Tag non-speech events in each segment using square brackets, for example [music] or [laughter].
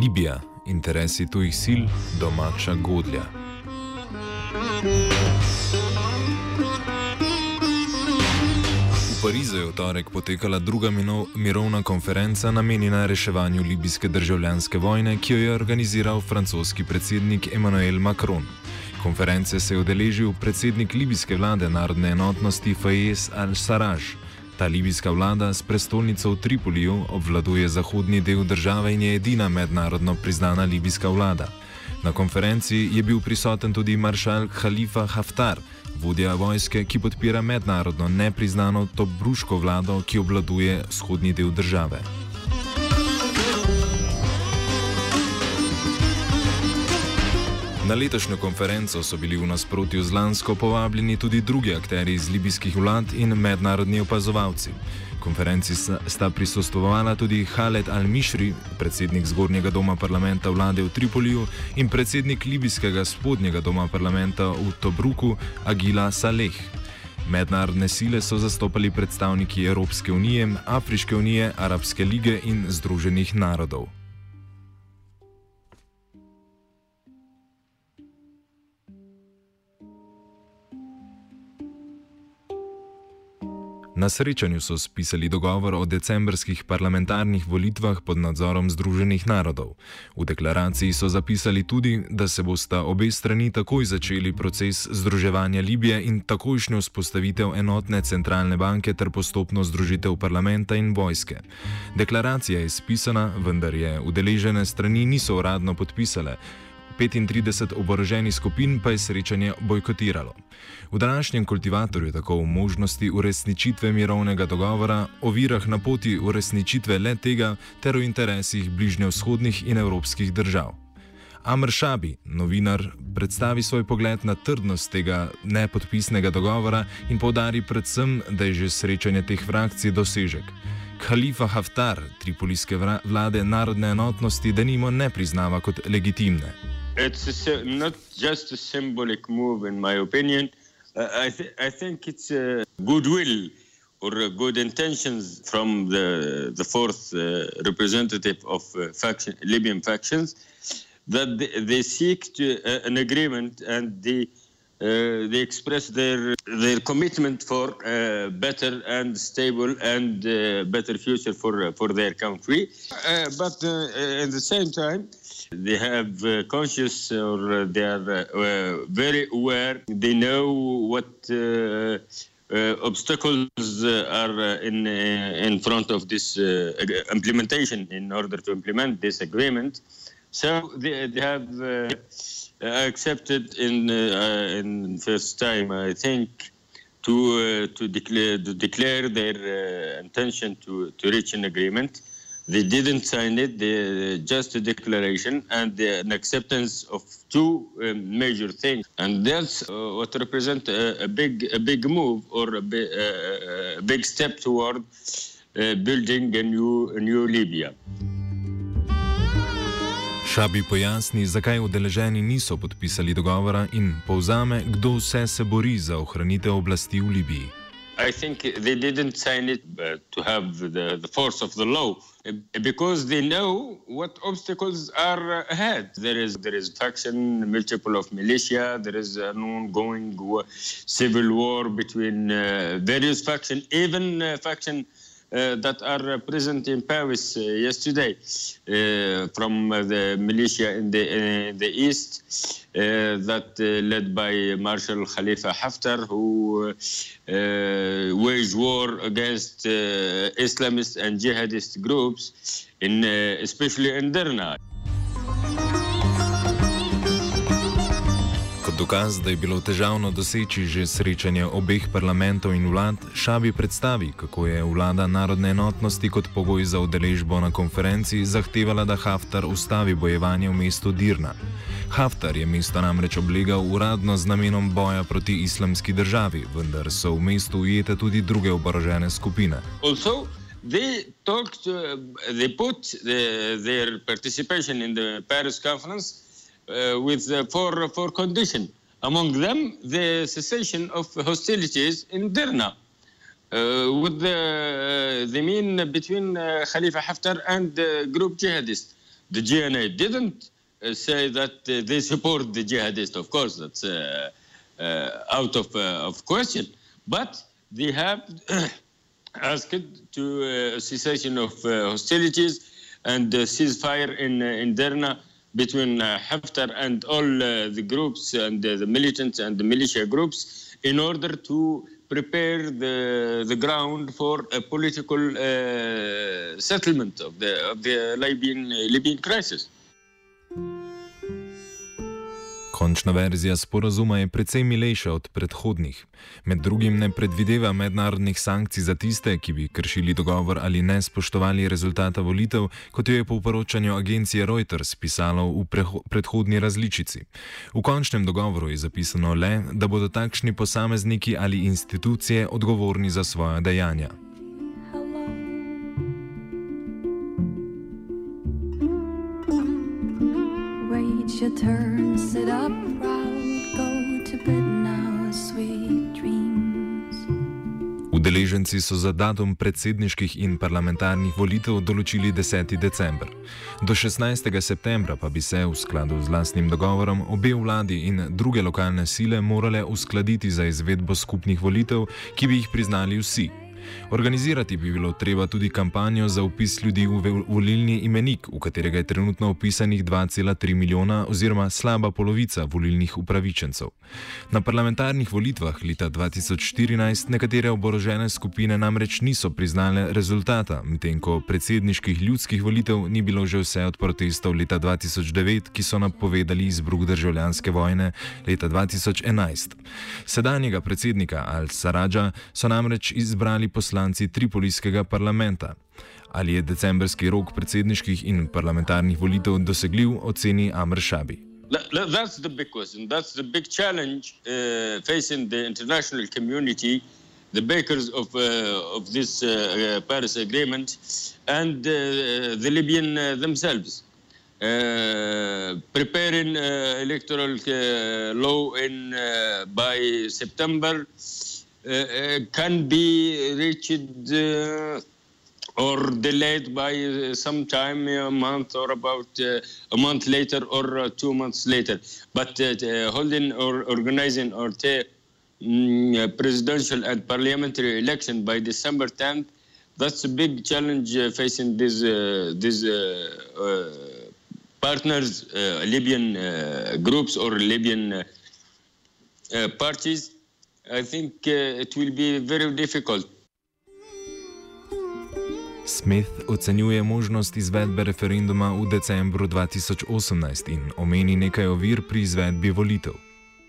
Libija, interesi tujih sil, domača godlja. V Parizu je v torek potekala druga mirovna konferenca namenjena reševanju libijske državljanske vojne, ki jo je organiziral francoski predsednik Emmanuel Macron. Konference se je udeležil predsednik libijske vlade narodne enotnosti Fayez al-Sarraj. Ta libijska vlada s prestolnico v Tripoliju obvladuje zahodni del države in je edina mednarodno priznana libijska vlada. Na konferenci je bil prisoten tudi maršal Khalifa Haftar, vodja vojske, ki podpira mednarodno nepriznano Tobruško vlado, ki obvladuje vzhodni del države. Na letošnjo konferenco so bili v nasprotju z Lansko povabljeni tudi drugi akteri iz libijskih vlad in mednarodni opazovalci. Konferenci sta prisostovala tudi Khaled al-Mishri, predsednik zgornjega doma parlamenta vlade v Tripoliju in predsednik libijskega spodnjega doma parlamenta v Tobruku Agila Saleh. Mednarodne sile so zastopali predstavniki Evropske unije, Afriške unije, Arabske lige in Združenih narodov. Na srečanju so spisali dogovor o decembrskih parlamentarnih volitvah pod nadzorom Združenih narodov. V deklaraciji so zapisali tudi, da se bosta obe strani takoj začeli proces združevanja Libije in takojšnjo vzpostavitev enotne centralne banke ter postopno združitev parlamenta in vojske. Deklaracija je spisana, vendar je udeležene strani niso uradno podpisale. 35 oboroženih skupin pa je srečanje bojkotiralo. V današnjem kultivatorju tako o možnosti uresničitve mirovnega dogovora, o virah na poti uresničitve le tega ter o interesih bližnjevzhodnih in evropskih držav. Amr Šabi, novinar, predstavi svoj pogled na trdnost tega nepodpisnega dogovora in povdari predvsem, da je že srečanje teh frakcij dosežek. Khalifa Haftar, tripolijske vlade narodne enotnosti, da nimo ne priznava kot legitimne. It's a, not just a symbolic move, in my opinion. Uh, I, th- I think it's a goodwill or good intentions from the the fourth uh, representative of uh, faction, Libyan factions that they, they seek to, uh, an agreement and they uh, they express their their commitment for uh, better and stable and better future for for their country. but at the same time. They have uh, conscious or uh, they are uh, uh, very aware. They know what uh, uh obstacles are in in front of this implementation in order to implement this agreement. So they, they have accepted in in first time, I think, to to declare to declare their intention to to reach an agreement. They didn't sign it, they, just a declaration and the, an acceptance of two um, major things. And that's uh, what represents a, a, big, a big move or a, bi uh, a big step toward uh, building a new, a new Libya. Šabi pojasni, zakaj udeleženi niso podpisali dogovora in povzame, kdo vse se bori za ohranitev oblasti v Libiji. I think they didn't sign it uh, to have the, the force of the law uh, because they know what obstacles are ahead. There is there is faction, multiple of militia. There is an ongoing war, civil war between uh, various factions, even uh, faction that are present in Paris uh, yesterday uh, from uh, the militia in the, uh, the east uh, that led by Marshal Khalifa Haftar who waged war against Islamist and jihadist groups in especially in Derna. Dokaz, da je bilo težavno doseči že srečanje obeh parlamentov in vlad, Šabi predstavi, kako je vlada narodne enotnosti kot pogoj za udeležbo na konferenci zahtevala, da Haftar ustavi bojevanje v mestu Dirna. Haftar je mesto namreč oblegal uradno z namenom boja proti islamski državi, vendar so v mestu ujete tudi druge oborožene skupine. Also, They talked, uh, they put the, their participation in the Paris conference with uh, four, four conditions. Among them, the cessation of hostilities in Derna. Uh, with the, uh, the mean between uh, Khalifa Haftar and the group jihadists. The GNA didn't uh, say that uh, they support the jihadists, of course, that's uh, out of, of question. But they have [clears throat] asked to a cessation of hostilities and ceasefire in, in Derna between uh, Haftar and all uh, the groups and uh, the militants and the militia groups in order to prepare the, the ground for a political uh, settlement of the, of the Libyan, Libyan crisis. Končna verzija sporazuma je precej milejša od predhodnih. Med drugim ne predvideva mednarodnih sankcij za tiste, ki bi kršili dogovor ali ne spoštovali rezultata volitev, kot jo je po poročanju agencije Reuters pisalo v predhodni različici. V končnem dogovoru je zapisano le, da bodo takšni posamezniki ali institucije odgovorni za svoje dejanja. Your turn, sit up proud, go to bed now, sweet dreams. Udeleženci so za datum predsedniških in parlamentarnih volitev določili 10. december. Do 16. septembra pa bi se v skladu z lastnim dogovorom obe vladi in druge lokalne sile morale uskladiti za izvedbo skupnih volitev, ki bi jih priznali vsi. Organizirati bi bilo treba tudi kampanjo za upis ljudi v volilni imenik, v katerega je trenutno upisanih 2,3 milijona oziroma slaba polovica volilnih upravičencev. Na parlamentarnih volitvah leta 2014 nekatere oborožene skupine namreč niso priznale rezultata, medtem ko predsedniških ljudskih volitev ni bilo že vse od protestov leta 2009, ki so napovedali izbruh državljanske vojne leta 2011. Sedanjega predsednika Al-Saradža so namreč izbrali poslanci Tripolijskega parlamenta. Ali je decembrski rok predsedniških in parlamentarnih volitev dosegljiv, oceni Amr Šabi. That's the big question. That's the big challenge uh, facing the international community, the bakers of, uh, of this uh, uh Paris Agreement, and uh, the Libyan uh, themselves. Uh, preparing uh, electoral uh, law in uh, by September uh, Uh, uh, can be reached uh, or delayed by uh, some time, a month or about a month later or two months later. But holding or organizing or mm, presidential and parliamentary election by December 10th, that's a big challenge facing these, these partners, Libyan groups or Libyan parties. I think uh, it will be very difficult. Smith ocenjuje možnost izvedbe referenduma v decembru 2018 in omeni nekaj ovir pri izvedbi volitev.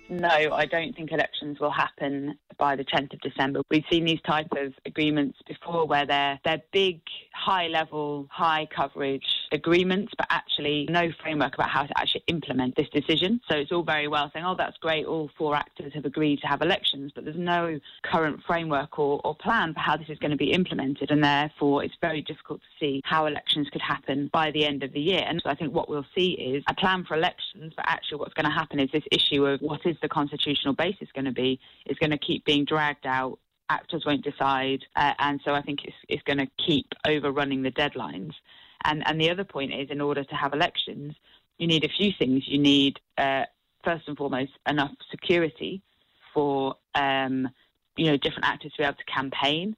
No, I don't think elections will happen by the 10th of December. We've seen these type of agreements before where they're, they're big, high level, high coverage agreements, but actually no framework about how to actually implement this decision. So it's all very well saying, oh, that's great, all four actors have agreed to have elections, but there's no current framework or, or plan for how this is going to be implemented. And therefore, it's very difficult to see how elections could happen by the end of the year. And so I think what we'll see is a plan for elections, but actually what's going to happen is this issue of what is the constitutional basis going to be is going to keep being dragged out actors won't decide, uh, and so I think it's, it's going to keep overrunning the deadlines. And, and the other point is, in order to have elections, you need a few things. You need, uh, first and foremost, enough security for um, you know different actors to be able to campaign.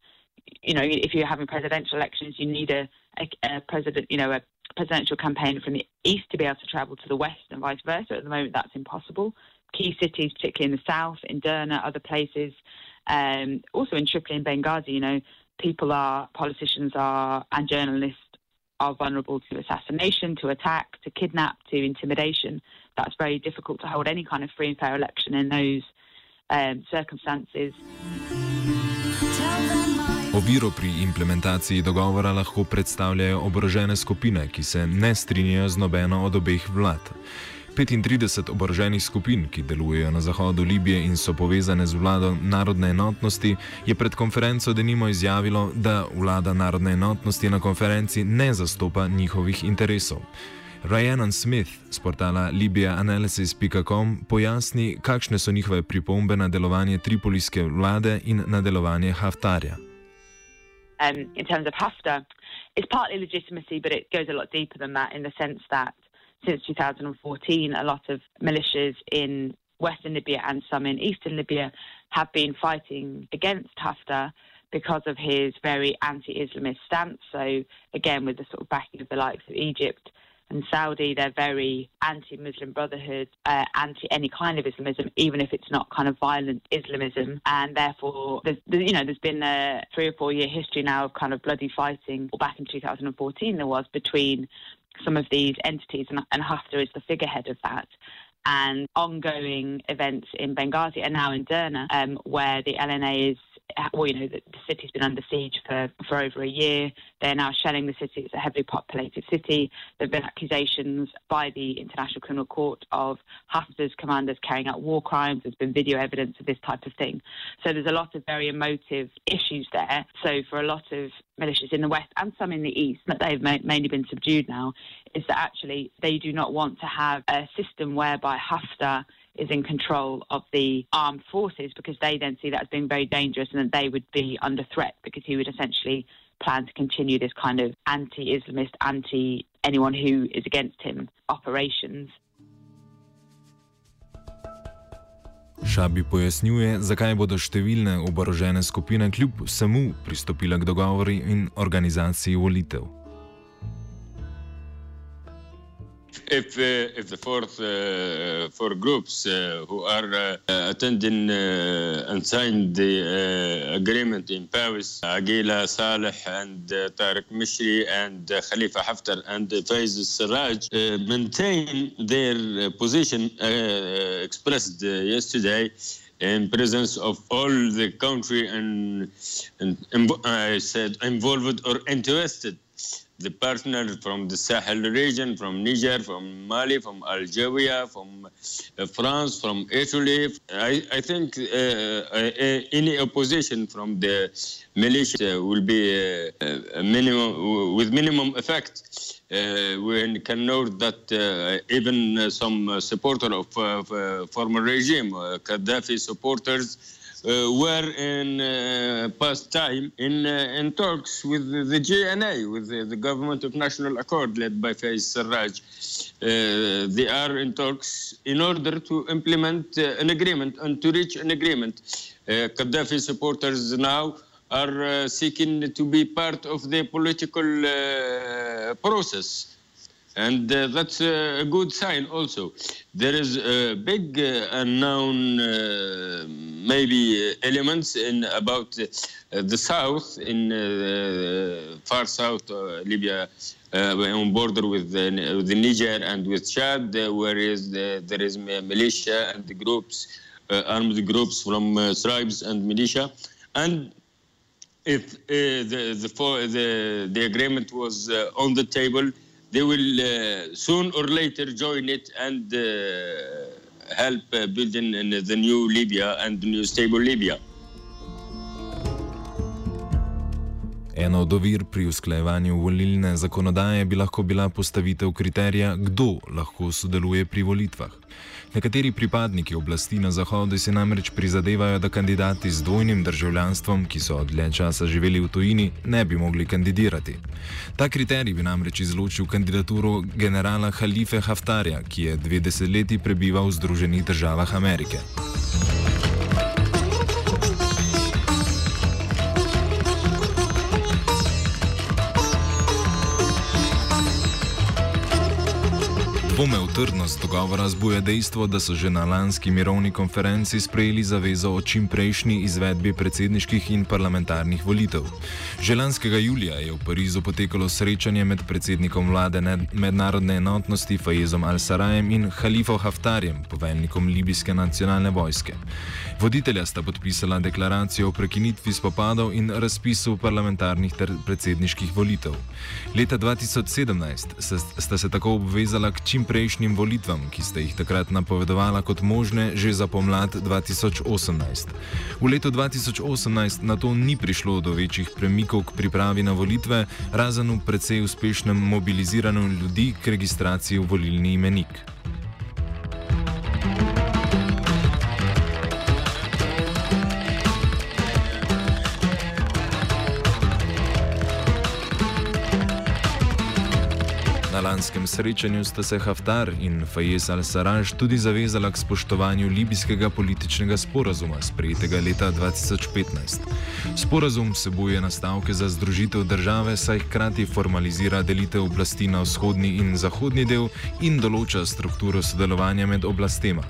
you know, if you're having presidential elections, you need a, a, a president, you know, a presidential campaign from the east to be able to travel to the west and vice versa. At the moment, that's impossible. Key cities, particularly in the south, in Derna, other places, um, also in Tripoli and Benghazi, you know, people are, politicians are, and journalists are vulnerable to assassination, to attack, to kidnap, to intimidation. That's very difficult to hold any kind of free and fair election in those um, circumstances. Oviro pri implementaciji dogovora lahko predstavljajo oborožene skupine, ki se ne strinjajo z nobeno od obeh vlad. 35 oboroženih skupin, ki delujejo na zahodu Libije in so povezane z vlado narodne enotnosti, je pred konferenco denimo izjavilo, da vlada narodne enotnosti na konferenci ne zastopa njihovih interesov. Ryan Smith z portala LibiaAnalysis.com pojasni, kakšne so njihove pripombe na delovanje tripolijske vlade in na delovanje Haftarja. Um, in terms of Haftar, it's partly legitimacy, but it goes a lot deeper than that in the sense that since 2014, a lot of militias in western Libya and some in eastern Libya have been fighting against Haftar because of his very anti Islamist stance. So, again, with the sort of backing of the likes of Egypt and Saudi, they're very anti Muslim Brotherhood, uh, anti any kind of Islamism, even if it's not kind of violent Islamism. And therefore, there's, you know, there's been a three or four year history now of kind of bloody fighting. Back in 2014, there was between some of these entities, and, and Haftar is the figurehead of that. And ongoing events in Benghazi and now in Derna, um, where the LNA is Uh, well, you know, the, city's been under siege for, for over a year. They're now shelling the city. It's a heavily populated city. There have been accusations by the International Criminal Court of Haftar's commanders carrying out war crimes. There's been video evidence of this type of thing. So there's a lot of very emotive issues there. So for a lot of militias in the west and some in the east, that they've ma- mainly been subdued now, is that actually they do not want to have a system whereby Haftar is in control of the armed forces because they then see that as being very dangerous and that they would be under threat because he would essentially plan to continue this kind of anti Islamist, anti anyone who is against him operations. Šabi pojasnjuje, zakaj bodo številne oborožene skupine kljub vsemu pristopile k dogovoru in organizaciji volitev. If uh, if the fourth uh, four groups uh, who are uh, attending uh, and signed the uh, agreement in Paris, Aguila Saleh and Tariq Mishri and Khalifa Haftar and Faiz Sarraj maintain their position expressed yesterday in presence of all the country and, and I said involved or interested the partners from the Sahel region, from Niger, from Mali, from Algeria, from uh, France, from Italy. I, I think uh, uh, any opposition from the militia will be uh, minimum, with minimum effect. Uh, we can note that uh, even some supporter of former regime, Gaddafi supporters, uh, Uh, were in uh, past time in uh, in talks with the GNA, with the, the, government of national accord led by Faiz Sarraj. Uh, they are in talks in order to implement uh, an agreement and to reach an agreement. Gaddafi supporters now are seeking to be part of the political process and uh, that's a good sign also. There is a big uh, unknown, uh, maybe uh, elements in about uh, the south, in uh, far south Libya, on border with the, with the, Niger and with Chad, where is the, there is militia and the groups, armed groups from tribes and militia, and if the the, the the agreement was on the table they will uh, soon or later join it and uh, help uh, building the new Libya and the new stable Libya. Eno od ovir pri usklajevanju volilne zakonodaje bi lahko bila postavitev kriterija, kdo lahko sodeluje pri volitvah. Nekateri pripadniki oblasti na Zahodu si namreč prizadevajo, da kandidati z dvojnim državljanstvom, ki so dlje časa živeli v tujini, ne bi mogli kandidirati. Ta kriterij bi namreč izločil kandidaturo generala Halife Haftarja, ki je dve desetletji prebival v Združenih državah Amerike. Dvome v trdnost dogovora zbuja dejstvo, da so že na lanski mirovni konferenci sprejeli zavezo o čim prejšnji izvedbi predsedniških in parlamentarnih volitev. Že lanskega julija je v Parizu potekalo srečanje med predsednikom vlade mednarodne enotnosti Fajezom Al-Sarajem in Halifo Haftarjem, poveljnikom libijske nacionalne vojske. Voditelja sta podpisala deklaracijo o prekinitvi spopadov in razpisu parlamentarnih ter predsedniških volitev. Leta 2017 sta se tako obvezala k čim prejšnjim volitvam, ki sta jih takrat napovedovala kot možne že za pomlad 2018. V letu 2018 na to ni prišlo do večjih premikov k pripravi na volitve, razen v precej uspešnem mobiliziranju ljudi k registraciji v volilni imenik. Lanskem srečanju sta se Haftar in Fayez al-Sarraj tudi zavezala k spoštovanju libijskega političnega sporazuma, sprejetega leta 2015. Sporazum vsebuje nastavke za združitev države, saj hkrati formalizira delitev oblasti na vzhodni in zahodni del in določa strukturo sodelovanja med oblastema.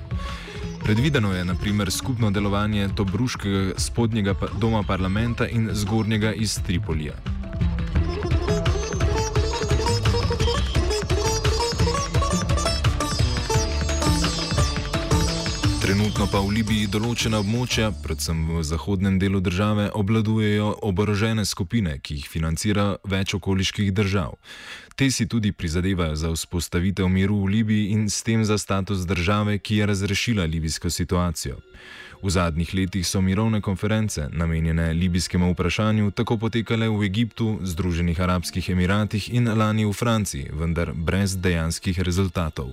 Predvideno je naprimer skupno delovanje Tobruškega spodnjega doma parlamenta in zgornjega iz Tripolija. Trenutno pa v Libiji določena območja, predvsem v zahodnem delu države, obladujejo oborožene skupine, ki jih financira več okoliških držav. Te si tudi prizadevajo za vzpostavitev miru v Libiji in s tem za status države, ki je razrešila libijsko situacijo. V zadnjih letih so mirovne konference, namenjene libijskemu vprašanju, tako potekale v Egiptu, Združenih arabskih emiratih in lani v Franciji, vendar brez dejanskih rezultatov.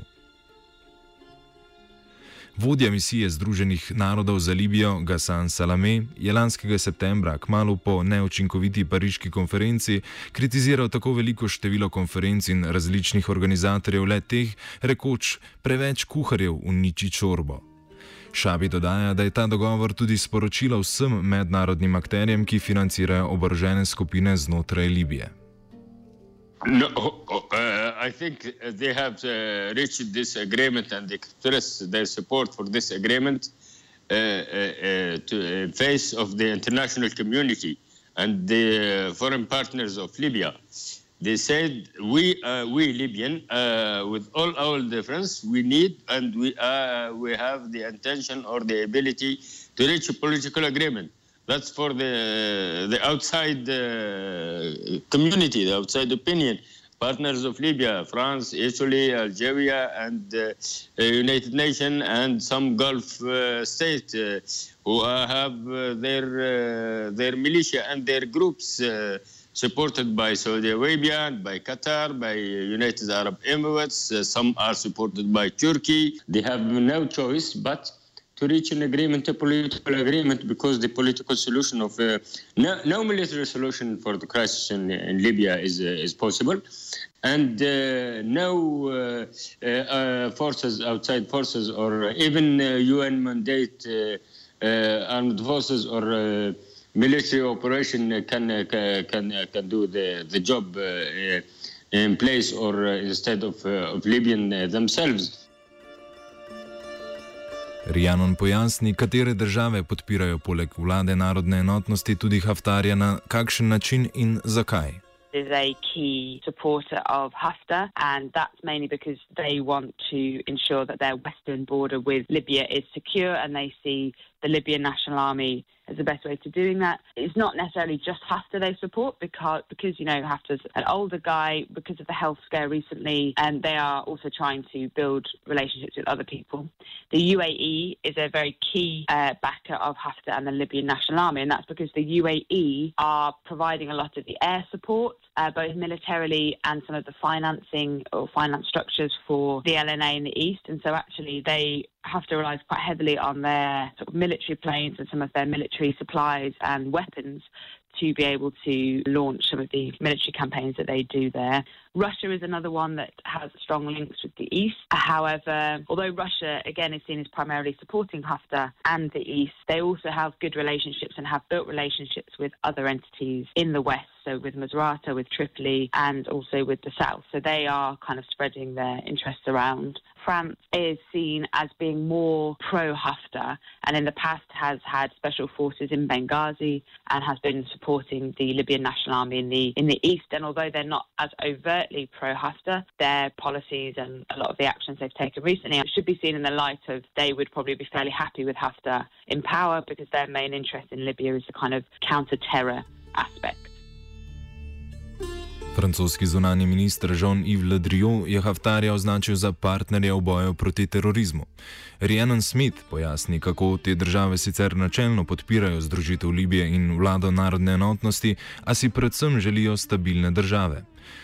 Vodja misije Združenih narodov za Libijo, Gassan Salame, je lanskega septembra, kmalo po neočinkoviti pariški konferenci, kritiziral tako veliko število konferenc in različnih organizatorjev le teh, rekoč: preveč kuharjev uniči čorbo. Šabi dodaja, da je ta dogovor tudi sporočilo vsem mednarodnim akterjem, ki financirajo oborožene skupine znotraj Libije. No, uh, I think they have uh, reached this agreement and express their support for this agreement uh, uh, uh to face of the international community and the foreign partners of Libya. They said we, uh, we Libyan, with all our difference, we need and we, we have the intention or the ability to reach a political agreement. That's for the the outside uh, community, the outside opinion. Partners of Libya, France, Italy, Algeria, and uh, United Nations, and some Gulf uh, states uh, who have uh, their uh, their militia and their groups supported by Saudi Arabia, by Qatar, by United Arab Emirates. some are supported by Turkey. They have no choice but to reach an agreement, a political agreement, because the political solution of uh, no, no, military solution for the crisis in, in Libya is, uh, is possible. And uh, no uh, uh, uh, forces, outside forces, or even UN mandate armed forces or military operation can, can, can do the, the job in place or instead of, of Libyan themselves. Rijanon pojasni, katere države podpirajo poleg vlade narodne enotnosti tudi Haftarja na kakšen način in zakaj. is a key supporter of Haftar, and that's mainly because they want to ensure that their western border with Libya is secure and they see the Libyan National Army is the best way to doing that. It's not necessarily just Haftar they support because, because you know, Haftar's an older guy because of the health scare recently, and they are also trying to build relationships with other people. The UAE is a very key uh, backer of Haftar and the Libyan National Army, and that's because the UAE are providing a lot of the air support, uh, both militarily and some of the financing or finance structures for the LNA in the east. And so actually they have to rely quite heavily on their sort of military planes and some of their military supplies and weapons to be able to launch some of the military campaigns that they do there. Russia is another one that has strong links with the East. However, although Russia, again, is seen as primarily supporting Haftar and the East, they also have good relationships and have built relationships with other entities in the West so with Misrata, with Tripoli, and also with the south. So they are kind of spreading their interests around. France is seen as being more pro Haftar and in the past has had special forces in Benghazi and has been supporting the Libyan National Army in the in the east. And although they're not as overtly pro Haftar, their policies and a lot of the actions they've taken recently should be seen in the light of they would probably be fairly happy with Haftar in power because their main interest in Libya is the kind of counter terror aspect. Francoski zunani minister Jean-Yves Le Drian je Haftarja označil za partnerja v boju proti terorizmu. Rhiannon Smith pojasni, kako te države sicer načelno podpirajo združitev Libije in vlado narodne enotnosti, a si predvsem želijo stabilne države.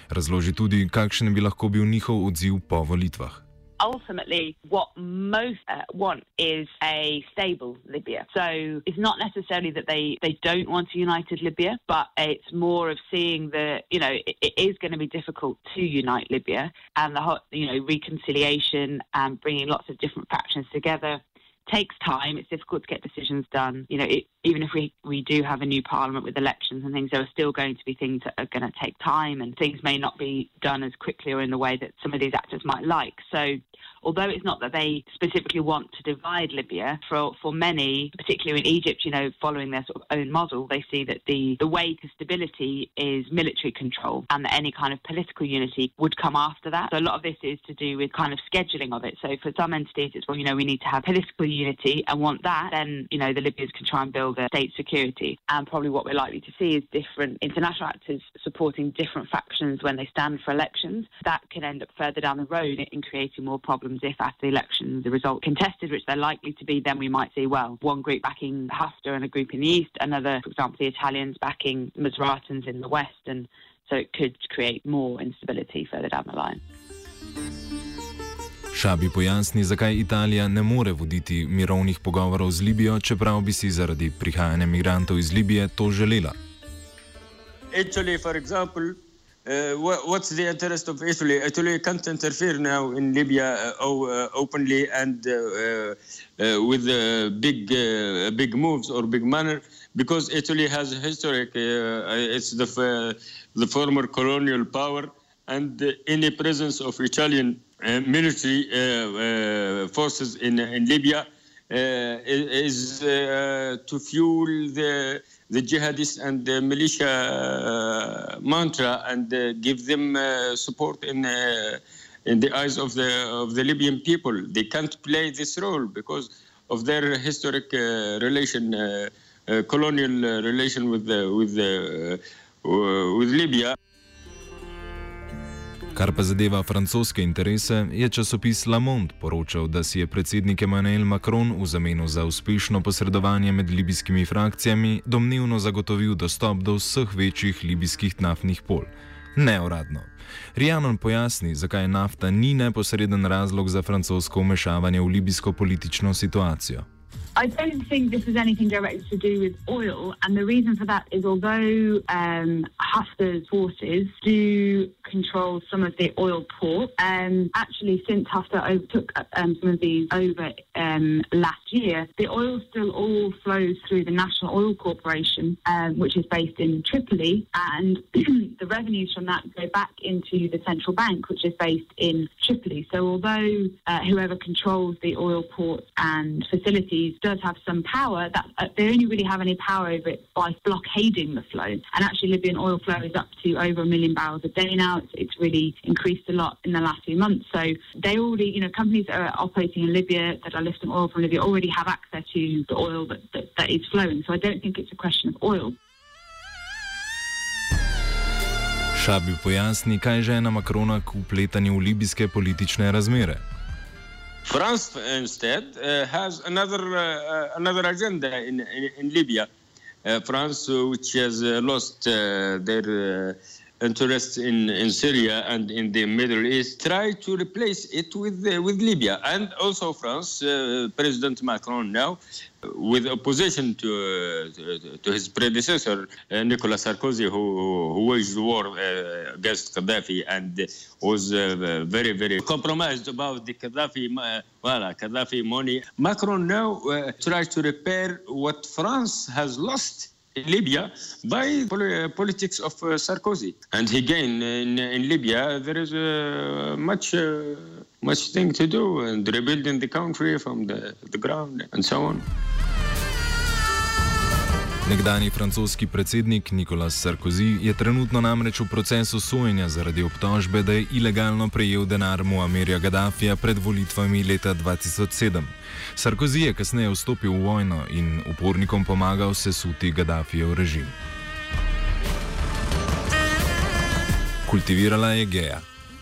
Razloži tudi, kakšen bi lahko bil njihov odziv po volitvah. Ultimately what most uh, want is a stable Libya. So it's not necessarily that they, they don't want a united Libya, but it's more of seeing that, you know, it, it is going to be difficult to unite Libya and the, you know, reconciliation and bringing lots of different factions together takes time. It's difficult to get decisions done. You know, it, even if we, we do have a new parliament with elections and things, there are still going to be things that are going to take time and things may not be done as quickly or in the way that some of these actors might like. So although it's not that they specifically want to divide Libya, for, for many, particularly in Egypt, you know, following their sort of own model, they see that the, the way to stability is military control and that any kind of political unity would come after that. So a lot of this is to do with kind of scheduling of it. So for some entities, it's, well, you know, we need to have political unity and want that, then, you know, the Libyans can try and build a state security. And probably what we're likely to see is different international actors supporting different factions when they stand for elections. That can end up further down the road in creating more problems if after the election the result contested, which they're likely to be, then we might see, well, one group backing Haftar and a group in the east, another, for example, the Italians backing Misratans in the west. And so it could create more instability further down the line. Šabi pojasni, zakaj Italija ne more voditi mirovnih pogovorov z Libijo, čeprav bi si zaradi prihajanja migrantov iz Libije to želela. Italy, uh, what, what's the interest of Italy? Italy can't interfere now in Libya uh, uh, openly and uh, uh, with uh, big, uh, big moves or big manner because Italy has a historic. Uh, it's the uh, the former colonial power, and uh, any presence of Italian uh, military uh, uh, forces in in Libya uh, is uh, to fuel the the jihadists and the militia uh, mantra and uh, give them uh, support in uh, in the eyes of the of the Libyan people. They can't play this role because of their historic uh, relation, uh, uh, colonial uh, relation with the, with the, uh, with Libya. Kar pa zadeva francoske interese, je časopis Le Monde poročal, da si je predsednik Emmanuel Macron v zameno za uspešno posredovanje med libijskimi frakcijami domnevno zagotovil dostop do vseh večjih libijskih naftnih pol. Neuradno. Rhiannon pojasni, zakaj nafta ni neposreden razlog za francosko umešavanje v libijsko politično situacijo. I don't think this has anything directly to do with oil, and the reason for that is although um, Haftar's forces do control some of the oil port, um, actually since Haftar overtook um, some of these over um, last year, the oil still all flows through the National Oil Corporation, um, which is based in Tripoli, and [clears throat] the revenues from that go back into the central bank, which is based in Tripoli. So although uh, whoever controls the oil ports and facilities does have some power, that uh, they only really have any power over it by blockading the flow. And actually, Libyan oil flow is up to over a million barrels a day now. It's, it's really increased a lot in the last few months. So they already, you know, companies that are operating in Libya that are lifting oil from Libya already have access to the oil that, that, that is flowing. So I don't think it's a question of oil. Šabi pojasni, kaj žena Macrona k upletanju v libijske politične razmere. France, instead, uh, has another uh, another agenda in in, in Libya. Uh, France, which has lost their interests in, in Syria and in the Middle East, try to replace it with with Libya, and also France, President Macron now, with opposition to, uh, to his predecessor, uh, Nicolas Sarkozy, who, who waged war uh, against Gaddafi and was very, very compromised about the Gaddafi, well, Gaddafi money. Macron now tries to repair what France has lost Libya by pol- politics of uh, Sarkozy. And again, in, in Libya, there is uh, much, uh, much thing to do and rebuilding the country from the, the ground and so on. Nekdani francoski predsednik Nicolas Sarkozy je trenutno namreč v procesu sojenja zaradi obtožbe, da je ilegalno prejel denar Muamirja Gaddafija pred volitvami leta 2007. Sarkozy je kasneje vstopil v vojno in upornikom pomagal sesuti Gaddafijev režim. Kultivirala je geja.